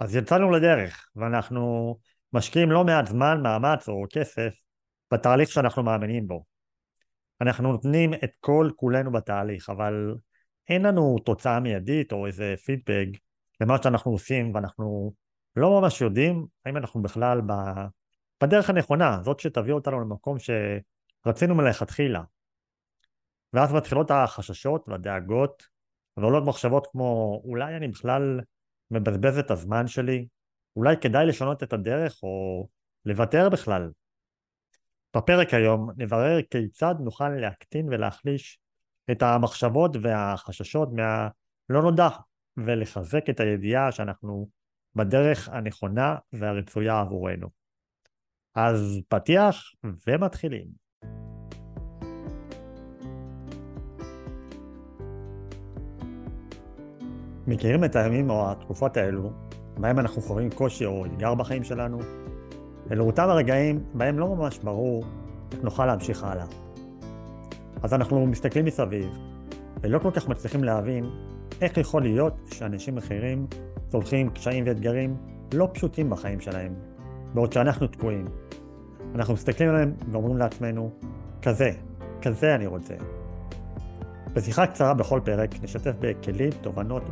אז יצאנו לדרך, ואנחנו משקיעים לא מעט זמן, מאמץ או כסף בתהליך שאנחנו מאמינים בו. אנחנו נותנים את כל כולנו בתהליך, אבל אין לנו תוצאה מיידית או איזה פידבק למה שאנחנו עושים, ואנחנו לא ממש יודעים האם אנחנו בכלל בדרך הנכונה, זאת שתביא אותנו למקום שרצינו מלכתחילה. ואז מתחילות החששות והדאגות, ועולות מחשבות כמו אולי אני בכלל מבזבז את הזמן שלי, אולי כדאי לשנות את הדרך או לוותר בכלל. בפרק היום נברר כיצד נוכל להקטין ולהחליש את המחשבות והחששות מהלא נודע ולחזק את הידיעה שאנחנו בדרך הנכונה והרצויה עבורנו. אז פתיח ומתחילים. מכירים את הימים או התקופות האלו, בהם אנחנו חווים קושי או אתגר בחיים שלנו? אלו אותם הרגעים בהם לא ממש ברור איך נוכל להמשיך הלאה. אז אנחנו מסתכלים מסביב, ולא כל כך מצליחים להבין איך יכול להיות שאנשים אחרים צולחים קשיים ואתגרים לא פשוטים בחיים שלהם, בעוד שאנחנו תקועים. אנחנו מסתכלים עליהם ואומרים לעצמנו, כזה, כזה אני רוצה. בשיחה קצרה בכל פרק נשתף בכלים, תובנות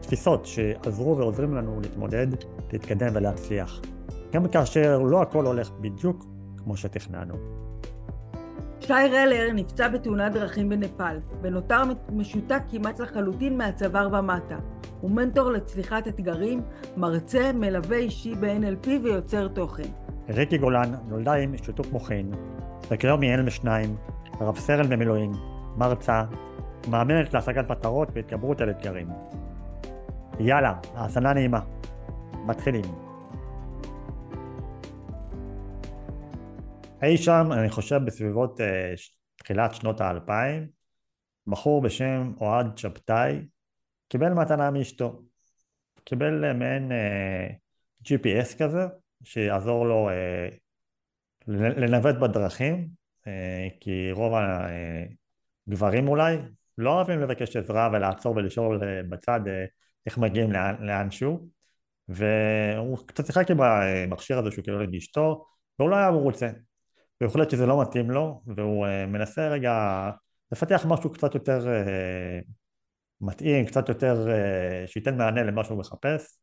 ותפיסות שעזרו ועוזרים לנו להתמודד, להתקדם ולהצליח. גם כאשר לא הכל הולך בדיוק כמו שתכננו. שי רלר נפצע בתאונת דרכים בנפאל, ונותר משותק כמעט לחלוטין מהצוואר ומטה. הוא מנטור לצליחת אתגרים, מרצה, מלווה אישי ב-NLP ויוצר תוכן. ריקי גולן נולדה עם שיתוק מוחין, אם לשניים, רב סרן במילואים, מרצה, מאמנת להשגת מטרות והתגברות על אתגרים. יאללה, האזנה נעימה. מתחילים. אי שם, אני חושב בסביבות uh, תחילת שנות האלפיים, בחור בשם אוהד שבתאי קיבל מתנה מאשתו. קיבל uh, מעין אה, GPS כזה, שיעזור לו uh, לנווט בדרכים, uh, כי רוב הגברים אולי לא אוהבים לבקש עזרה ולעצור ולשאול אה, בצד אה, איך מגיעים לאנשהו. והוא קצת שיחק עם המכשיר הזה שהוא קיבל את אשתו והוא לא היה מרוצה. והוא החליט שזה לא מתאים לו והוא אה, מנסה רגע לפתח משהו קצת יותר מתאים, קצת יותר שייתן מענה למה שהוא מחפש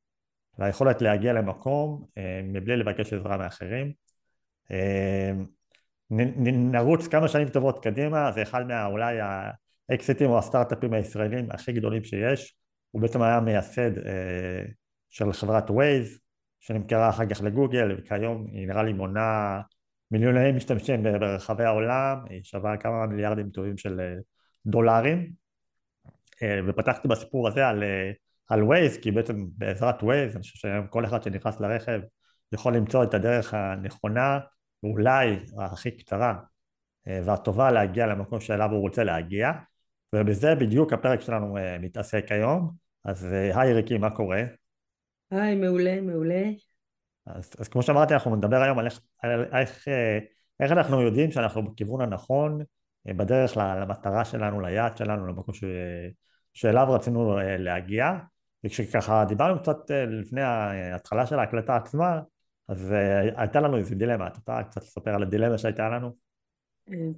ליכולת להגיע למקום מבלי לבקש עזרה מאחרים. נרוץ כמה שנים טובות קדימה, זה אחד מה... האקזיטים או הסטארט-אפים הישראלים הכי גדולים שיש, הוא בעצם היה מייסד אה, של חברת ווייז, שנמכרה אחר כך לגוגל, וכיום היא נראה לי מונה מיליוני משתמשים ברחבי העולם, היא שווה כמה מיליארדים טובים של אה, דולרים, אה, ופתחתי בסיפור הזה על, אה, על ווייז, כי בעצם בעזרת ווייז, אני חושב שהיום כל אחד שנכנס לרכב יכול למצוא את הדרך הנכונה, ואולי הכי קצרה אה, והטובה להגיע למקום שאליו הוא רוצה להגיע. ובזה בדיוק הפרק שלנו uh, מתעסק היום. אז uh, היי ריקי, מה קורה? היי, מעולה, מעולה. אז, אז כמו שאמרתי, אנחנו נדבר היום על איך, על איך, uh, איך אנחנו יודעים שאנחנו בכיוון הנכון, בדרך למטרה שלנו, ליעד שלנו, למקום ש, שאליו רצינו להגיע. וכשככה דיברנו קצת לפני ההתחלה של ההקלטה עצמה, אז הייתה לנו איזו דילמה. אתה רוצה קצת לספר על הדילמה שהייתה לנו?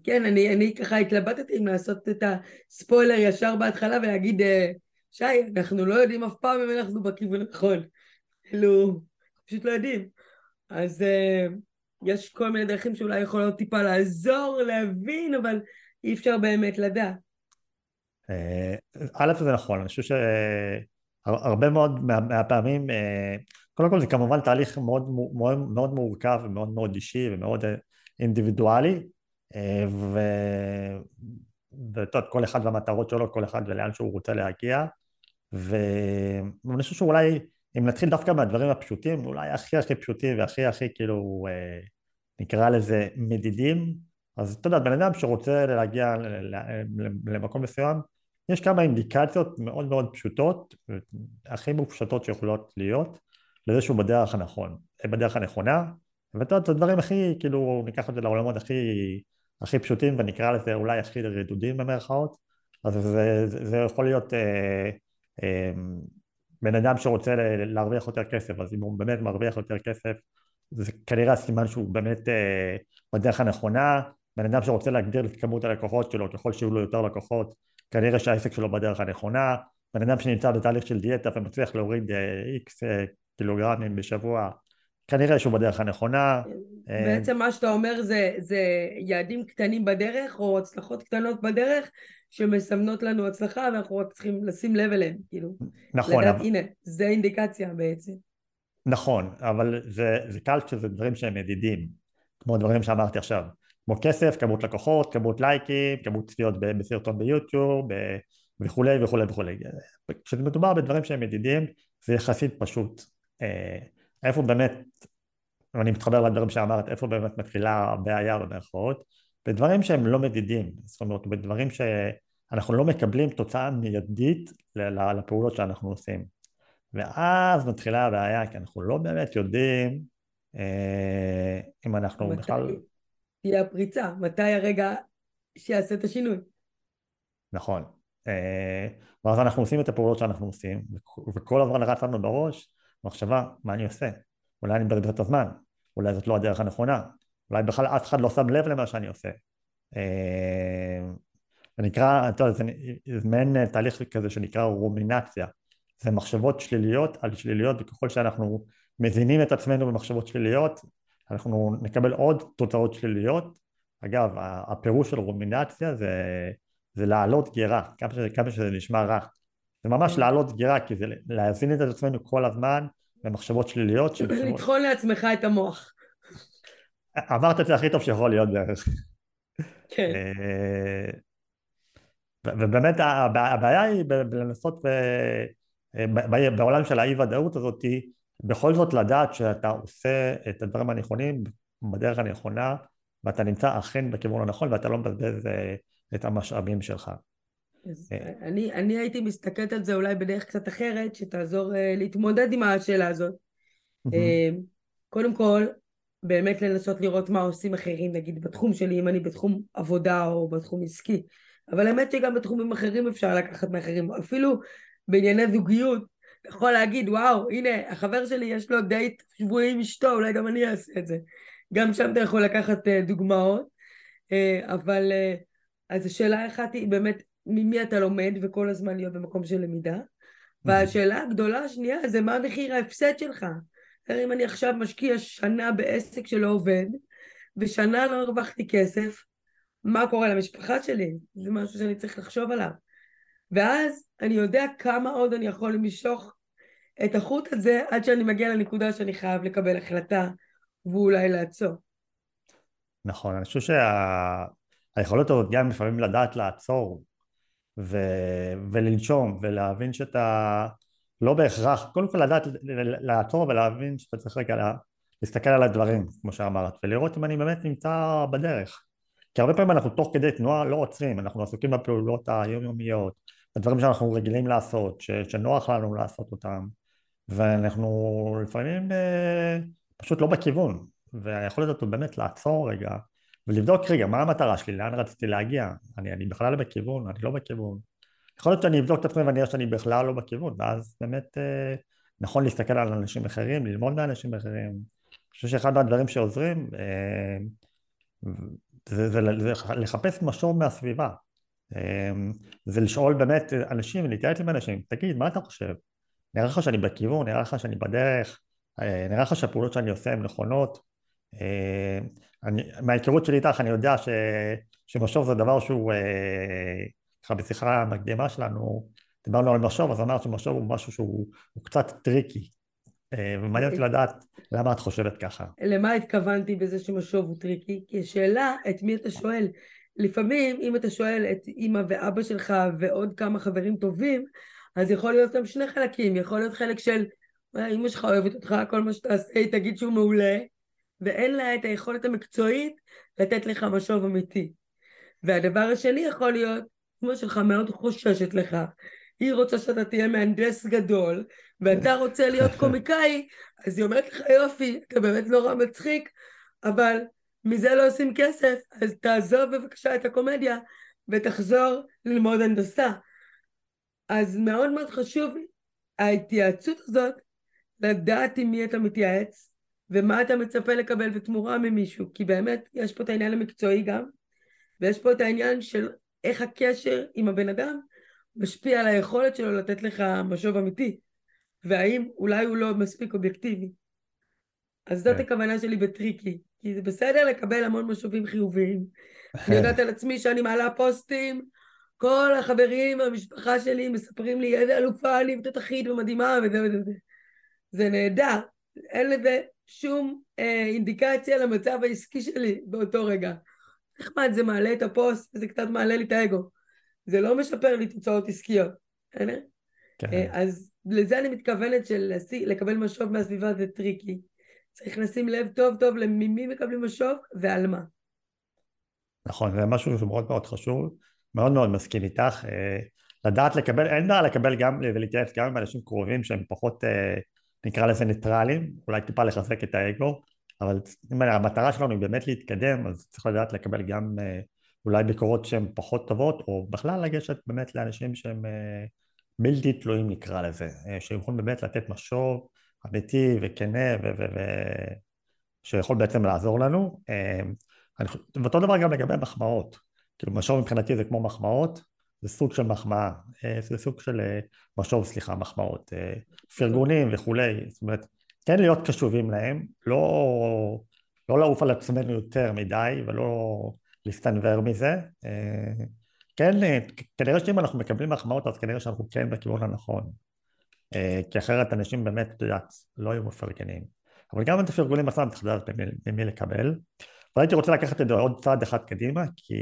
כן, אני, אני ככה התלבטתי אם לעשות את הספוילר ישר בהתחלה ולהגיד, אה, שי, אנחנו לא יודעים אף פעם אם אנחנו בכיוון הנכון. כאילו, פשוט לא יודעים. אז uh, יש כל מיני דרכים שאולי יכולות טיפה לעזור, להבין, אבל אי אפשר באמת לדעת. אה, א', זה נכון, אני חושב שהרבה מאוד מהפעמים, קודם כל זה כמובן תהליך מאוד, מאוד, מאוד מורכב ומאוד מאוד אישי ומאוד אינדיבידואלי, אה, ואתה יודע, כל אחד והמטרות שלו, כל אחד ולאן שהוא רוצה להגיע, ואני חושב שאולי, אם נתחיל דווקא מהדברים הפשוטים, אולי הכי הכי פשוטים והכי הכי כאילו, אה, נקרא לזה מדידים, אז אתה יודע, בן אדם שרוצה להגיע למקום מסוים, יש כמה אינדיקציות מאוד מאוד פשוטות, הכי מופשטות שיכולות להיות, לזה שהוא בדרך הנכון, בדרך הנכונה, ואתה יודע, את הדברים הכי, כאילו, ניקח את זה לעולמות הכי הכי פשוטים ונקרא לזה אולי הכי רדודים במרכאות, אז זה, זה, יכול להיות אה, אה, בן אדם שרוצה להרוויח יותר כסף, אז אם הוא באמת מרוויח יותר כסף, זה כנראה הסימן שהוא באמת אה, בדרך הנכונה. בן אדם שרוצה להגדיר את כמות הלקוחות שלו, ככל שיהיו לו יותר לקוחות, כנראה שהעסק שלו בדרך הנכונה. בן אדם שנמצא בתהליך של דיאטה ומצליח להוריד איקס אה, אה, קילוגרמים בשבוע, כנראה שהוא בדרך הנכונה. אה, בעצם מה שאתה אומר זה, זה יעדים קטנים בדרך, או הצלחות קטנות בדרך, שמסמנות לנו הצלחה, ואנחנו רק צריכים לשים לב אליהן, כאילו. נכון. לדעת, אבל... הנה, זה אינדיקציה בעצם. נכון, אבל זה, זה קל כשזה דברים שהם מדידים, כמו דברים שאמרתי עכשיו. כמו כסף, כמות לקוחות, כמות לייקים, כמות צפיות בסרטון ביוטיוב וכולי וכולי וכולי. כשזה מדובר בדברים שהם מדידים זה יחסית פשוט. אה, איפה באמת, ואני מתחבר לדברים שאמרת, איפה באמת מתחילה הבעיה במרכאות, בדברים שהם לא מדידים, זאת אומרת בדברים שאנחנו לא מקבלים תוצאה מיידית לפעולות שאנחנו עושים. ואז מתחילה הבעיה, כי אנחנו לא באמת יודעים אה, אם אנחנו בכלל... תהיה הפריצה, מתי הרגע שיעשה את השינוי. נכון. אה, ואז אנחנו עושים את הפעולות שאנחנו עושים, וכל הזמן רץ לנו בראש מחשבה, מה אני עושה? אולי אני מבזבז את הזמן, אולי זאת לא הדרך הנכונה, אולי בכלל אף אחד לא שם לב למה שאני עושה. אה, זה נקרא, אתה יודע, זה מעין תהליך כזה שנקרא רומינציה. זה מחשבות שליליות על שליליות, וככל שאנחנו מזינים את עצמנו במחשבות שליליות, אנחנו נקבל עוד תוצאות שליליות. אגב, הפירוש של רומינציה זה, זה להעלות גירה, כמה שזה, כמה שזה נשמע רע. זה ממש כן. להעלות גירה, כי זה להזין את עצמנו כל הזמן במחשבות שליליות. לטחון לעצמך את המוח. אמרת את זה הכי טוב שיכול להיות בערך. כן. אה, ובאמת הבעיה היא בלנסות בעולם של האי ודאות הזאתי בכל זאת לדעת שאתה עושה את הדברים הנכונים בדרך הנכונה ואתה נמצא אכן בכיוון הנכון ואתה לא מבזבז אה, את המשאבים שלך. אז אה. אני, אני הייתי מסתכלת על זה אולי בדרך קצת אחרת שתעזור uh, להתמודד עם השאלה הזאת. Mm-hmm. Uh, קודם כל, באמת לנסות לראות מה עושים אחרים, נגיד בתחום שלי, אם אני בתחום עבודה או בתחום עסקי. אבל האמת שגם בתחומים אחרים אפשר לקחת מאחרים, אפילו בענייני זוגיות, יכול להגיד, וואו, הנה, החבר שלי יש לו דייט שבועי עם אשתו, אולי גם אני אעשה את זה. גם שם אתה יכול לקחת uh, דוגמאות, uh, אבל uh, אז השאלה אחת היא באמת, ממי אתה לומד וכל הזמן להיות במקום של למידה. והשאלה הגדולה השנייה זה מה מחיר ההפסד שלך. אם אני עכשיו משקיע שנה בעסק שלא עובד, ושנה לא הרווחתי כסף, מה קורה למשפחה שלי? זה משהו שאני צריך לחשוב עליו. ואז אני יודע כמה עוד אני יכול למשוך את החוט הזה עד שאני מגיע לנקודה שאני חייב לקבל החלטה ואולי לעצור. נכון, אני חושב שהיכולת שה... הזאת גם לפעמים לדעת לעצור ו... ולנשום ולהבין שאתה לא בהכרח, קודם כל לדעת לעצור ולהבין שאתה צריך רגע לה... להסתכל על הדברים, כמו שאמרת, ולראות אם אני באמת נמצא בדרך. כי הרבה פעמים אנחנו תוך כדי תנועה לא עוצרים, אנחנו עסוקים בפעולות היומיומיות, הדברים שאנחנו רגילים לעשות, ש, שנוח לנו לעשות אותם, ואנחנו לפעמים אה, פשוט לא בכיוון, והיכולת הזאת באמת לעצור רגע ולבדוק רגע מה המטרה שלי, לאן רציתי להגיע, אני, אני בכלל בכיוון, אני לא בכיוון. יכול להיות שאני אבדוק את עצמי ואני אראה שאני בכלל לא בכיוון, ואז באמת אה, נכון להסתכל על אנשים אחרים, ללמוד מאנשים אחרים. אני חושב שאחד מהדברים שעוזרים אה, זה, זה, זה לחפש משוב מהסביבה. אמ, זה לשאול באמת אנשים, להתייעץ עם אנשים, תגיד, מה אתה חושב? נראה לך שאני בכיוון, נראה לך שאני בדרך, אה, נראה לך שהפעולות שאני עושה הן נכונות. אה, אני, מההיכרות שלי איתך אני יודע ש, שמשוב זה דבר שהוא, אה, ככה בשיחה המקדימה שלנו, דיברנו על משוב, אז אמרת שמשוב הוא משהו שהוא קצת tricky. ומעניין אותי לדעת למה את חושבת ככה. למה התכוונתי בזה שמשוב הוא tricky? כי השאלה, את מי אתה שואל? לפעמים אם אתה שואל את אימא ואבא שלך ועוד כמה חברים טובים, אז יכול להיות גם שני חלקים, יכול להיות חלק של אימא שלך אוהבת אותך, כל מה שתעשה היא תגיד שהוא מעולה, ואין לה את היכולת המקצועית לתת לך משוב אמיתי. והדבר השני יכול להיות, אמא שלך מאוד חוששת לך, היא רוצה שאתה תהיה מהנדס גדול, ואתה רוצה להיות קומיקאי, אז היא אומרת לך יופי, אתה באמת נורא מצחיק, אבל מזה לא עושים כסף, אז תעזוב בבקשה את הקומדיה ותחזור ללמוד הנדסה. אז מאוד מאוד חשוב ההתייעצות הזאת, לדעת עם מי אתה מתייעץ, ומה אתה מצפה לקבל בתמורה ממישהו, כי באמת יש פה את העניין המקצועי גם, ויש פה את העניין של איך הקשר עם הבן אדם משפיע על היכולת שלו לתת לך משוב אמיתי, והאם אולי הוא לא מספיק אובייקטיבי. אז זאת כן. הכוונה שלי בטריקי, כי זה בסדר לקבל המון משובים חיוביים. אני יודעת על עצמי שאני מעלה פוסטים, כל החברים והמשפחה שלי מספרים לי איזה אלופה אני ותותחית ומדהימה וזה וזה וזה. זה נהדר, אין לזה שום אה, אינדיקציה למצב העסקי שלי באותו רגע. נחמד, זה מעלה את הפוסט וזה קצת מעלה לי את האגו. זה לא משפר לי תוצאות עסקיות, בסדר? כן. אה, אז לזה אני מתכוונת של לקבל משוב מהסביבה זה tricky. צריך לשים לב טוב טוב למי מקבלים משוב ועל מה. נכון, זה משהו שמאוד מאוד חשוב, מאוד מאוד מסכים איתך. אה, לדעת לקבל, אין בעיה לקבל גם ולהתייעץ גם עם אנשים קרובים שהם פחות, אה, נקרא לזה ניטרלים, אולי טיפה לחזק את האגו, אבל אם המטרה שלנו היא באמת להתקדם, אז צריך לדעת לקבל גם אה, אולי ביקורות שהן פחות טובות, או בכלל לגשת באמת לאנשים שהם בלתי תלויים נקרא לזה, שיכולים באמת לתת משוב אמיתי וכנה ו... ו-, ו- בעצם לעזור לנו. ואותו דבר גם לגבי מחמאות. כאילו משוב מבחינתי זה כמו מחמאות, זה סוג של מחמאה, אה, זה סוג של אה, משוב, סליחה, מחמאות, אה, פרגונים וכולי, זאת אומרת, כן להיות קשובים להם, לא, לא לעוף על עצמנו יותר מדי ולא להסתנוור מזה. כן, כנראה שאם אנחנו מקבלים מחמאות אז כנראה שאנחנו כן בכיוון הנכון. כי אחרת אנשים באמת, את יודעת, לא היו מפרגנים. אבל גם את הפרגונים עצמם צריך לדעת במי לקבל. והייתי רוצה לקחת את זה עוד צעד אחד קדימה, כי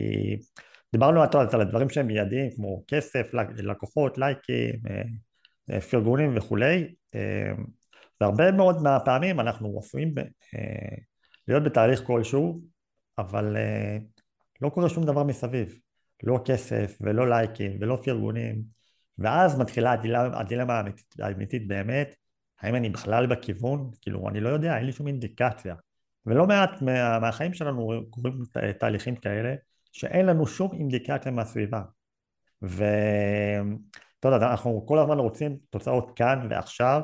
דיברנו על הדברים שהם מיידיים, כמו כסף, לקוחות, לייקים, אה, אה, פרגונים וכולי, אה, והרבה מאוד מהפעמים אנחנו עשויים להיות בתהליך כלשהו, אבל לא קורה שום דבר מסביב, לא כסף ולא לייקים ולא פרגונים, ואז מתחילה הדילמה, הדילמה האמיתית, האמיתית באמת, האם אני בכלל בכיוון? כאילו, אני לא יודע, אין לי שום אינדיקציה. ולא מעט מה, מהחיים שלנו קורים תהליכים כאלה שאין לנו שום אינדיקציה מהסביבה. ואתה יודע, אנחנו כל הזמן רוצים תוצאות כאן ועכשיו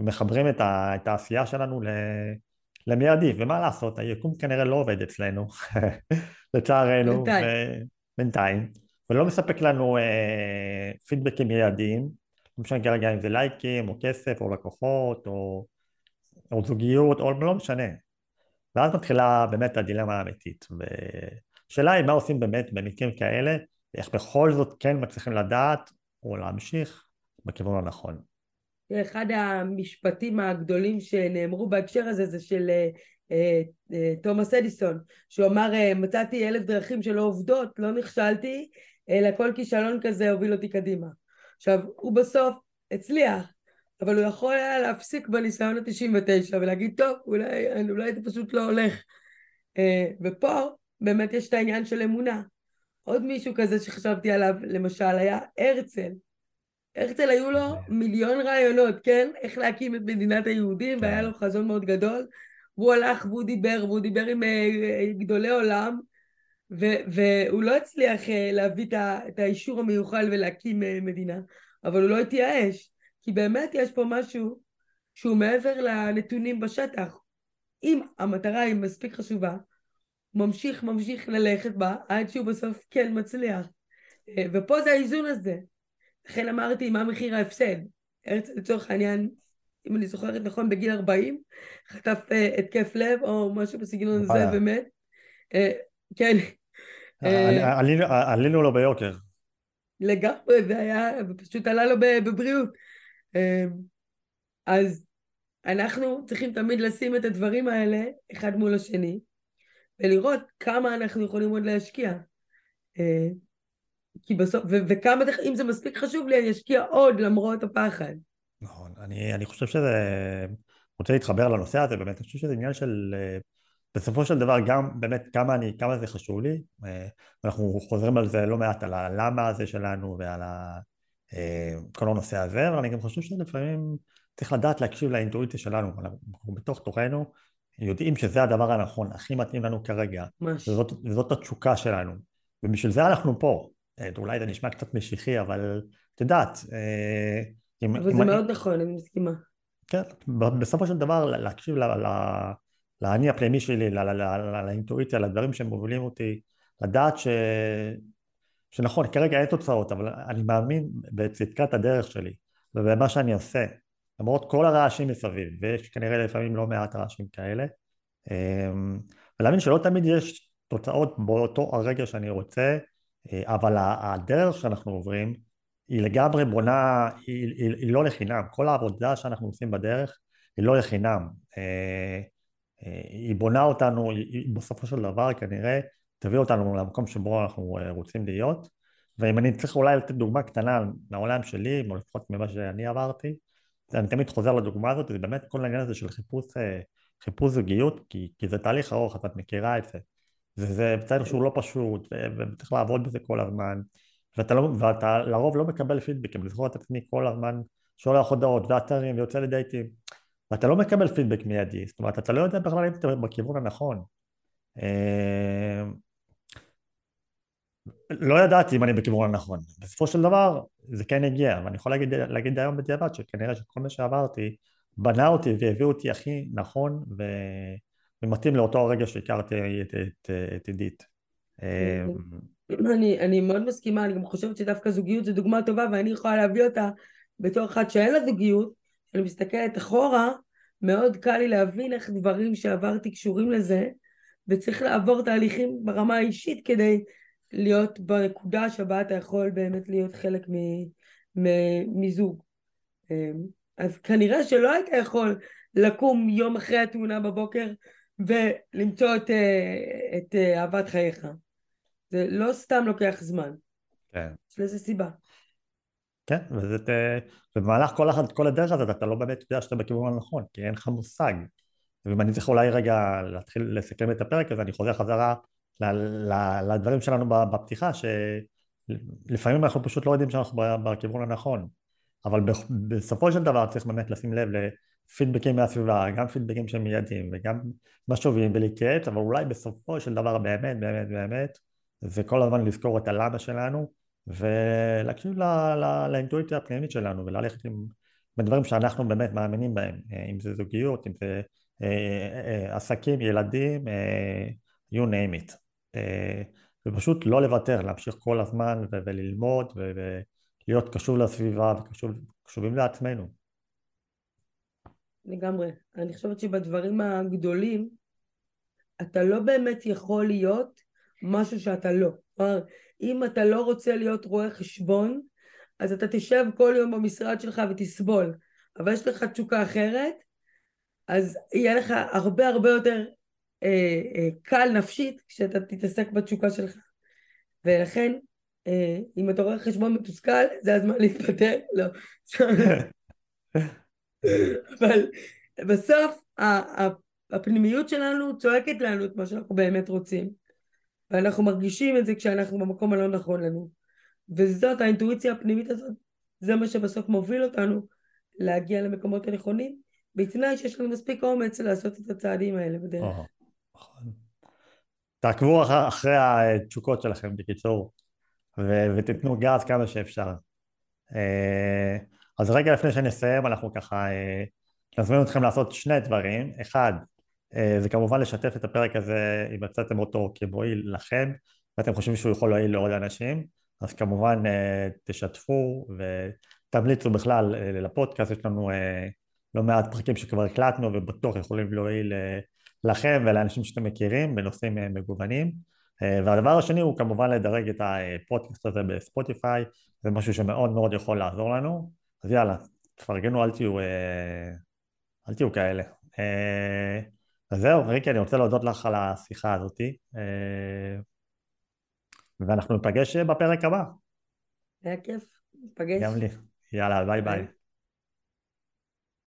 ומחברים את, ה, את העשייה שלנו למיידי. ומה לעשות, היקום כנראה לא עובד אצלנו לצערנו בינתיים. ולא מספק לנו אה, פידבקים מיידיים. לא משנה כרגע אם זה לייקים או כסף או לקוחות או, או זוגיות או לא משנה. ואז מתחילה באמת הדילמה האמיתית. ושאלה היא מה עושים באמת במקרים כאלה, ואיך בכל זאת כן מצליחים לדעת או להמשיך בכיוון הנכון. אחד המשפטים הגדולים שנאמרו בהקשר הזה זה של אה, אה, אה, תומאס אדיסון, שהוא אמר מצאתי אלף דרכים שלא עובדות, לא נכשלתי, אלא כל כישלון כזה הוביל אותי קדימה. עכשיו, הוא בסוף הצליח, אבל הוא יכול היה להפסיק בניסיון ה-99 ולהגיד, טוב, אולי, אולי זה פשוט לא הולך. אה, ופה באמת יש את העניין של אמונה. עוד מישהו כזה שחשבתי עליו, למשל, היה הרצל. הרצל היו לו מיליון רעיונות, כן? איך להקים את מדינת היהודים, כן. והיה לו חזון מאוד גדול. והוא הלך והוא דיבר, והוא דיבר עם uh, גדולי עולם, ו- והוא לא הצליח uh, להביא את האישור המיוחל ולהקים מדינה, אבל הוא לא התייאש. כי באמת יש פה משהו שהוא מעבר לנתונים בשטח. אם המטרה היא מספיק חשובה, ממשיך ממשיך ללכת בה עד שהוא בסוף כן מצליח. אה, ופה זה האיזון הזה. לכן אמרתי מה מחיר ההפסד. הרצל לצורך העניין, אם אני זוכרת נכון, בגיל 40, חטף uh, התקף לב או משהו בסגנון הזה באמת. Uh, כן. עלינו לו ביוקר. לגמרי, זה היה, ופשוט עלה לו בבריאות. אז אנחנו צריכים תמיד לשים את הדברים האלה אחד מול השני ולראות כמה אנחנו יכולים עוד להשקיע. אה, כי בסוף, ו- וכמה, אם זה מספיק חשוב לי, אני אשקיע עוד למרות הפחד. נכון, אני, אני חושב שזה, רוצה להתחבר לנושא הזה, באמת, אני חושב שזה עניין של, אה, בסופו של דבר גם באמת כמה אני, כמה זה חשוב לי, אה, אנחנו חוזרים על זה לא מעט, על הלמה הזה שלנו ועל ה... כל הנושא הזה, אבל אני גם חושב שלפעמים צריך לדעת להקשיב לאינטואיציה שלנו, אנחנו בתוך תוכנו יודעים שזה הדבר הנכון, הכי מתאים לנו כרגע, וזאת, וזאת התשוקה שלנו, ובשביל זה אנחנו פה, אה, אולי זה נשמע קצת משיחי, אבל את יודעת, אה, אם, אבל אם זה אני, מאוד נכון, אני מסכימה. כן, בסופו של דבר להקשיב לאני הפנימי שלי, לאינטואיציה, לדברים שמובילים אותי, לדעת ש... שנכון, כרגע אין תוצאות, אבל אני מאמין בצדקת הדרך שלי ובמה שאני עושה, למרות כל הרעשים מסביב, ויש כנראה לפעמים לא מעט רעשים כאלה, אמ, ולהאמין שלא תמיד יש תוצאות באותו הרגע שאני רוצה, אה, אבל הדרך שאנחנו עוברים היא לגמרי בונה, היא, היא, היא לא לחינם, כל העבודה שאנחנו עושים בדרך היא לא לחינם, אה, אה, היא בונה אותנו, היא בסופו של דבר כנראה תביא אותנו למקום שבו אנחנו רוצים להיות, ואם אני צריך אולי לתת דוגמה קטנה מהעולם שלי, או לפחות ממה שאני עברתי, אני תמיד חוזר לדוגמה הזאת, זה באמת כל העניין הזה של חיפוש, חיפוש זוגיות, כי, כי זה תהליך ארוך, את מכירה את זה. וזה תהליך שהוא לא פשוט, וצריך לעבוד בזה כל הזמן, ואתה, לא, ואתה לרוב לא מקבל פידבקים, לזכור את עצמי כל הזמן שולח הודעות ואתרים ויוצא לדייטים, ואתה לא מקבל פידבק מיידי, זאת אומרת אתה לא יודע בכלל אם אתה בכיוון הנכון. לא ידעתי אם אני בכיוון הנכון, בסופו של דבר זה כן הגיע, ואני יכול להגיד, להגיד היום בדיעבד שכנראה שכל מה שעברתי בנה אותי והביא אותי הכי נכון ו... ומתאים לאותו הרגע שהכרתי את, את, את עידית. אני, אני מאוד מסכימה, אני גם חושבת שדווקא זוגיות זו דוגמה טובה ואני יכולה להביא אותה בתור אחת שאין לה זוגיות, אני מסתכלת אחורה, מאוד קל לי להבין איך דברים שעברתי קשורים לזה וצריך לעבור תהליכים ברמה האישית כדי להיות בנקודה שבה אתה יכול באמת להיות חלק מזוג. אז כנראה שלא היית יכול לקום יום אחרי התאונה בבוקר ולמצוא את, אה, את אה, אהבת חייך. זה לא סתם לוקח זמן. כן. יש לזה סיבה. כן, וזה, ובמהלך כל, כל הדרך הזאת אתה לא באמת יודע שאתה בכיוון הנכון, כי אין לך מושג. ואם אני צריך אולי רגע להתחיל לסכם את הפרק הזה, אני חוזר חזרה לדברים שלנו בפתיחה, שלפעמים אנחנו פשוט לא יודעים שאנחנו בכיוון הנכון. אבל בסופו של דבר צריך באמת לשים לב לפידבקים מהסביבה, גם פידבקים שהם מיידיים וגם משובים ולהתייעץ, אבל אולי בסופו של דבר באמת באמת באמת זה כל הזמן לזכור את הלמה שלנו ולהקשיב לאינטואיציה הפנימית שלנו וללכת עם בדברים שאנחנו באמת מאמינים בהם, אם זה זוגיות, אם זה אה, אה, אה, עסקים, ילדים, you name it. ופשוט לא לוותר, להמשיך כל הזמן וללמוד להיות קשוב לסביבה וקשובים לעצמנו. לגמרי. אני חושבת שבדברים הגדולים אתה לא באמת יכול להיות משהו שאתה לא. כלומר, אם אתה לא רוצה להיות רואה חשבון, אז אתה תשב כל יום במשרד שלך ותסבול. אבל יש לך תשוקה אחרת, אז יהיה לך הרבה הרבה יותר אה, אה, קל נפשית כשאתה תתעסק בתשוקה שלך. ולכן אה, אם אתה רואה חשבון מתוסכל, זה הזמן להתפטר, לא. אבל בסוף הפנימיות שלנו צועקת לנו את מה שאנחנו באמת רוצים. ואנחנו מרגישים את זה כשאנחנו במקום הלא נכון לנו. וזאת האינטואיציה הפנימית הזאת, זה מה שבסוף מוביל אותנו להגיע למקומות הנכונים, בתנאי שיש לנו מספיק אומץ לעשות את הצעדים האלה בדרך. נכון. תעקבו אחרי התשוקות שלכם, בקיצור. ו- ותיתנו גז כמה שאפשר. אה, אז רגע לפני שנסיים אנחנו ככה אה, נזמין אתכם לעשות שני דברים, אחד אה, זה כמובן לשתף את הפרק הזה אם מצאתם אותו כמועיל לכם ואתם חושבים שהוא יכול להועיל לעוד אנשים אז כמובן תשתפו ותמליצו בכלל לפודקאסט, יש לנו לא מעט פרקים שכבר הקלטנו ובטוח יכולים להועיל לכם ולאנשים שאתם מכירים בנושאים מגוונים אה, והדבר השני הוא כמובן לדרג את הפודקאסט הזה בספוטיפיי, זה משהו שמאוד מאוד יכול לעזור לנו, אז יאללה, תפרגנו, אל תהיו, אה, אל תהיו כאלה. אה, אז זהו, ריקי, אני רוצה להודות לך על השיחה הזאתי, ואנחנו ניפגש בפרק הבא. היה כיף, ניפגש. גם לי. יאללה, ביי ביי.